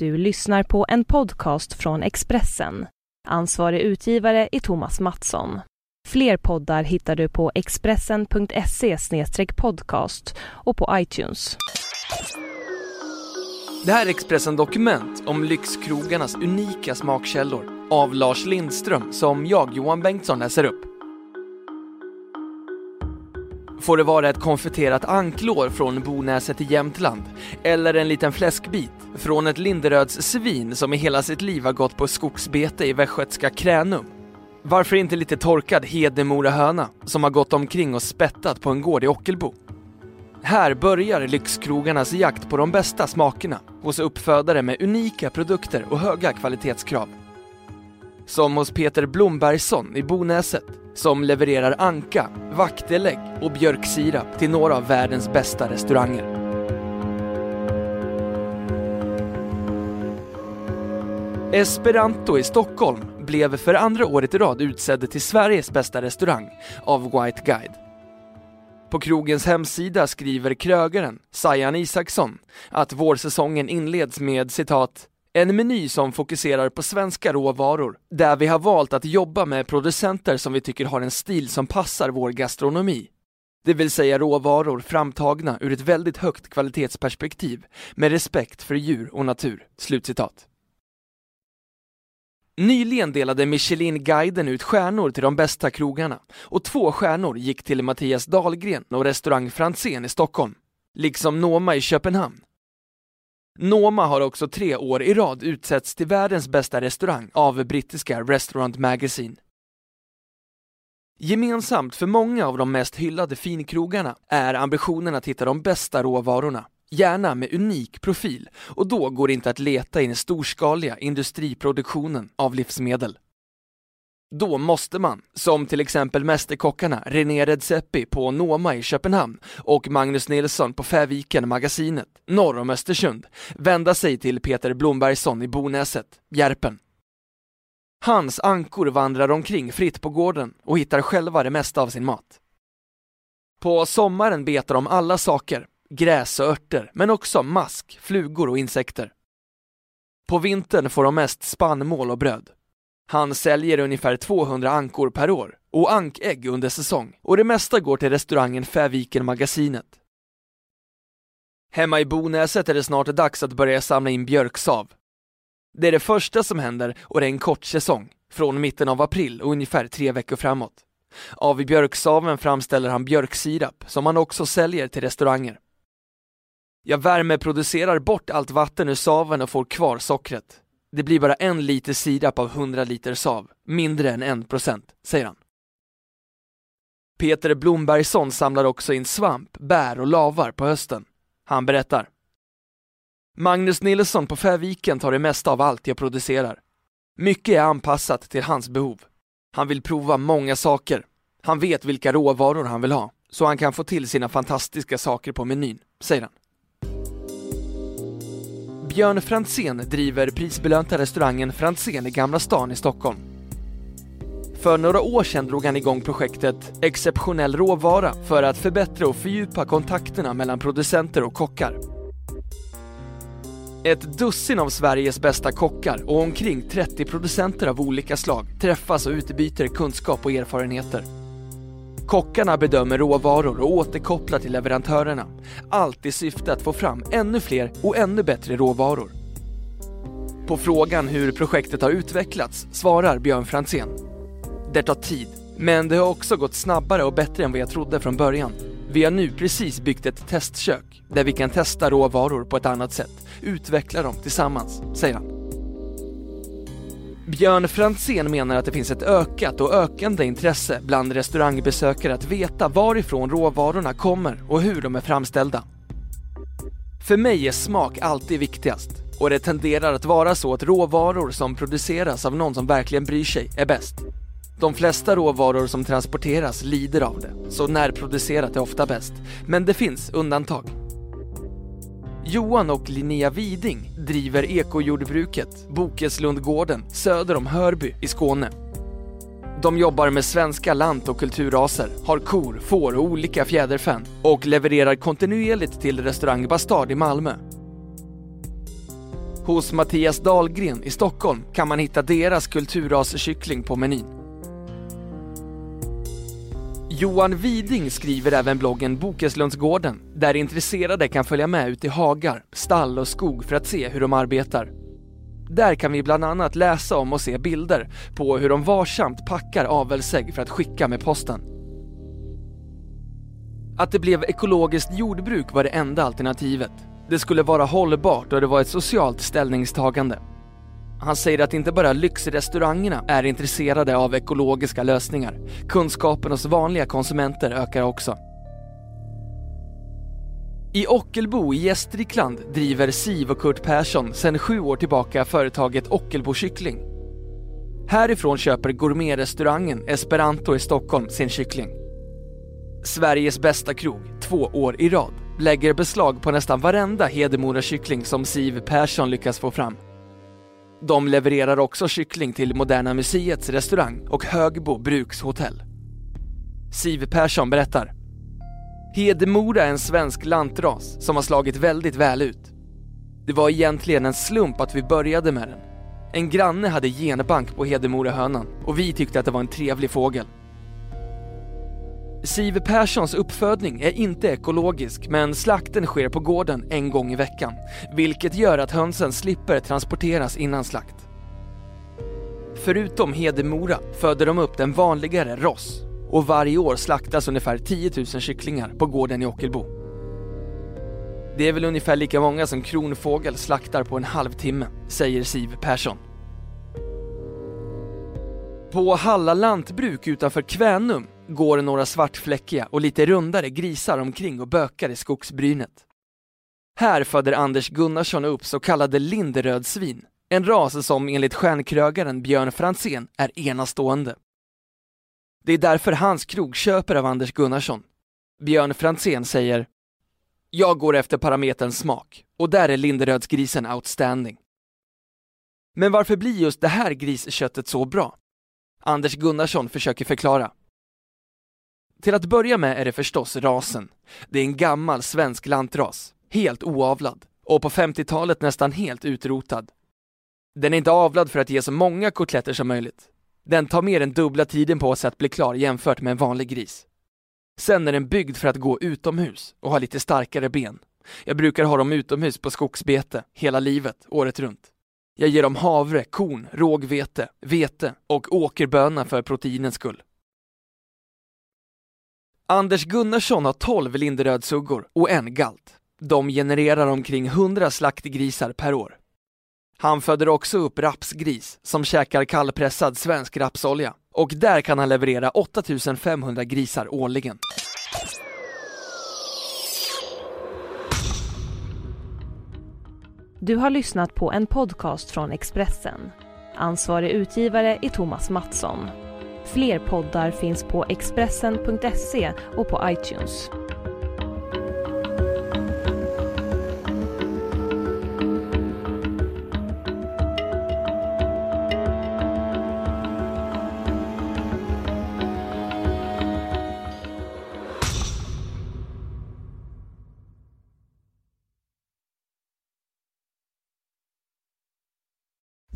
Du lyssnar på en podcast från Expressen. Ansvarig utgivare är Thomas Mattsson. Fler poddar hittar du på expressen.se podcast och på iTunes. Det här är Expressen Dokument om lyxkrogarnas unika smakkällor av Lars Lindström som jag, Johan Bengtsson, läser upp. Får det vara ett konfiterat anklår från Bonäset i Jämtland? Eller en liten fläskbit från ett Linderöds svin som i hela sitt liv har gått på skogsbete i västgötska Kränum? Varför inte lite torkad Hedemora höna som har gått omkring och spettat på en gård i Ockelbo? Här börjar lyxkrogarnas jakt på de bästa smakerna hos uppfödare med unika produkter och höga kvalitetskrav. Som hos Peter Blombergsson i Bonäset som levererar anka, vaktelägg och björksirap till några av världens bästa restauranger. Esperanto i Stockholm blev för andra året i rad utsedd till Sveriges bästa restaurang av White Guide. På krogens hemsida skriver krögaren Sajan Isaksson att vårsäsongen inleds med citat en meny som fokuserar på svenska råvaror, där vi har valt att jobba med producenter som vi tycker har en stil som passar vår gastronomi. Det vill säga råvaror framtagna ur ett väldigt högt kvalitetsperspektiv med respekt för djur och natur." Slutcitat. Nyligen delade Michelin-guiden ut stjärnor till de bästa krogarna och två stjärnor gick till Mattias Dahlgren och restaurang Franzén i Stockholm, liksom Noma i Köpenhamn. Noma har också tre år i rad utsetts till världens bästa restaurang av brittiska Restaurant Magazine. Gemensamt för många av de mest hyllade finkrogarna är ambitionen att hitta de bästa råvarorna, gärna med unik profil, och då går det inte att leta i den storskaliga industriproduktionen av livsmedel. Då måste man, som till exempel mästerkockarna René Redzepi på Noma i Köpenhamn och Magnus Nilsson på Fäviken Magasinet, norr om Östersund, vända sig till Peter Blombergsson i Bonäset, Järpen. Hans ankor vandrar omkring fritt på gården och hittar själva det mesta av sin mat. På sommaren betar de alla saker, gräs och örter, men också mask, flugor och insekter. På vintern får de mest spannmål och bröd. Han säljer ungefär 200 ankor per år och ankägg under säsong och det mesta går till restaurangen Fäviken Magasinet. Hemma i Bonäset är det snart dags att börja samla in björksav. Det är det första som händer och det är en kort säsong, från mitten av april och ungefär tre veckor framåt. Av björksaven framställer han björksirap som han också säljer till restauranger. Jag värmeproducerar bort allt vatten ur saven och får kvar sockret. Det blir bara en liter sirap av 100 liter sav, mindre än en procent, säger han. Peter Blombergsson samlar också in svamp, bär och lavar på hösten. Han berättar. Magnus Nilsson på Fäviken tar det mesta av allt jag producerar. Mycket är anpassat till hans behov. Han vill prova många saker. Han vet vilka råvaror han vill ha, så han kan få till sina fantastiska saker på menyn, säger han. Björn Franzén driver prisbelönta restaurangen Franzén i Gamla stan i Stockholm. För några år sedan drog han igång projektet Exceptionell råvara för att förbättra och fördjupa kontakterna mellan producenter och kockar. Ett dussin av Sveriges bästa kockar och omkring 30 producenter av olika slag träffas och utbyter kunskap och erfarenheter. Kockarna bedömer råvaror och återkopplar till leverantörerna. Allt i syfte att få fram ännu fler och ännu bättre råvaror. På frågan hur projektet har utvecklats svarar Björn Franzén. Det tar tid, men det har också gått snabbare och bättre än vad jag trodde från början. Vi har nu precis byggt ett testkök där vi kan testa råvaror på ett annat sätt, utveckla dem tillsammans, säger han. Björn Franzén menar att det finns ett ökat och ökande intresse bland restaurangbesökare att veta varifrån råvarorna kommer och hur de är framställda. För mig är smak alltid viktigast och det tenderar att vara så att råvaror som produceras av någon som verkligen bryr sig är bäst. De flesta råvaror som transporteras lider av det, så närproducerat är ofta bäst. Men det finns undantag. Johan och Linnea Widing driver ekojordbruket Bokeslundgården söder om Hörby i Skåne. De jobbar med svenska lant och kulturraser, har kor, får och olika fjäderfän och levererar kontinuerligt till restaurang Bastard i Malmö. Hos Mattias Dahlgren i Stockholm kan man hitta deras kulturraskyckling på menyn. Johan Widing skriver även bloggen Bokeslundsgården, där intresserade kan följa med ut i hagar, stall och skog för att se hur de arbetar. Där kan vi bland annat läsa om och se bilder på hur de varsamt packar avelsägg för att skicka med posten. Att det blev ekologiskt jordbruk var det enda alternativet. Det skulle vara hållbart och det var ett socialt ställningstagande. Han säger att inte bara lyxrestaurangerna är intresserade av ekologiska lösningar. Kunskapen hos vanliga konsumenter ökar också. I Ockelbo i Gästrikland driver Siv och Kurt Persson sedan sju år tillbaka företaget Ockelbo Kyckling. Härifrån köper gourmetrestaurangen Esperanto i Stockholm sin kyckling. Sveriges bästa krog, två år i rad, lägger beslag på nästan varenda Hedemora kyckling som Siv Persson lyckas få fram. De levererar också kyckling till Moderna Museets restaurang och Högbo brukshotell. Siv Persson berättar. Hedemora är en svensk lantras som har slagit väldigt väl ut. Det var egentligen en slump att vi började med den. En granne hade genbank på Hedemora hönan och vi tyckte att det var en trevlig fågel. Siv Perssons uppfödning är inte ekologisk men slakten sker på gården en gång i veckan, vilket gör att hönsen slipper transporteras innan slakt. Förutom Hedemora föder de upp den vanligare Ross och varje år slaktas ungefär 10 000 kycklingar på gården i Ockelbo. Det är väl ungefär lika många som kronfågel slaktar på en halvtimme, säger Siv Persson. På Halla lantbruk utanför Kvänum går några svartfläckiga och lite rundare grisar omkring och bökar i skogsbrynet. Här föder Anders Gunnarsson upp så kallade linderödsvin, en ras som enligt stjärnkrögaren Björn Franzén är enastående. Det är därför hans krog köper av Anders Gunnarsson. Björn Franzén säger Jag går efter parametern smak och där är linderödsgrisen outstanding. Men varför blir just det här grisköttet så bra? Anders Gunnarsson försöker förklara. Till att börja med är det förstås rasen. Det är en gammal svensk lantras, helt oavlad och på 50-talet nästan helt utrotad. Den är inte avlad för att ge så många kotletter som möjligt. Den tar mer än dubbla tiden på sig att bli klar jämfört med en vanlig gris. Sen är den byggd för att gå utomhus och ha lite starkare ben. Jag brukar ha dem utomhus på skogsbete hela livet, året runt. Jag ger dem havre, korn, rågvete, vete och åkerböna för proteinens skull. Anders Gunnarsson har 12 linderödsuggor och en galt. De genererar omkring 100 slaktgrisar per år. Han föder också upp rapsgris som käkar kallpressad svensk rapsolja och där kan han leverera 8500 grisar årligen. Du har lyssnat på en podcast från Expressen. Ansvarig utgivare är Thomas Mattsson. Fler poddar finns på Expressen.se och på iTunes.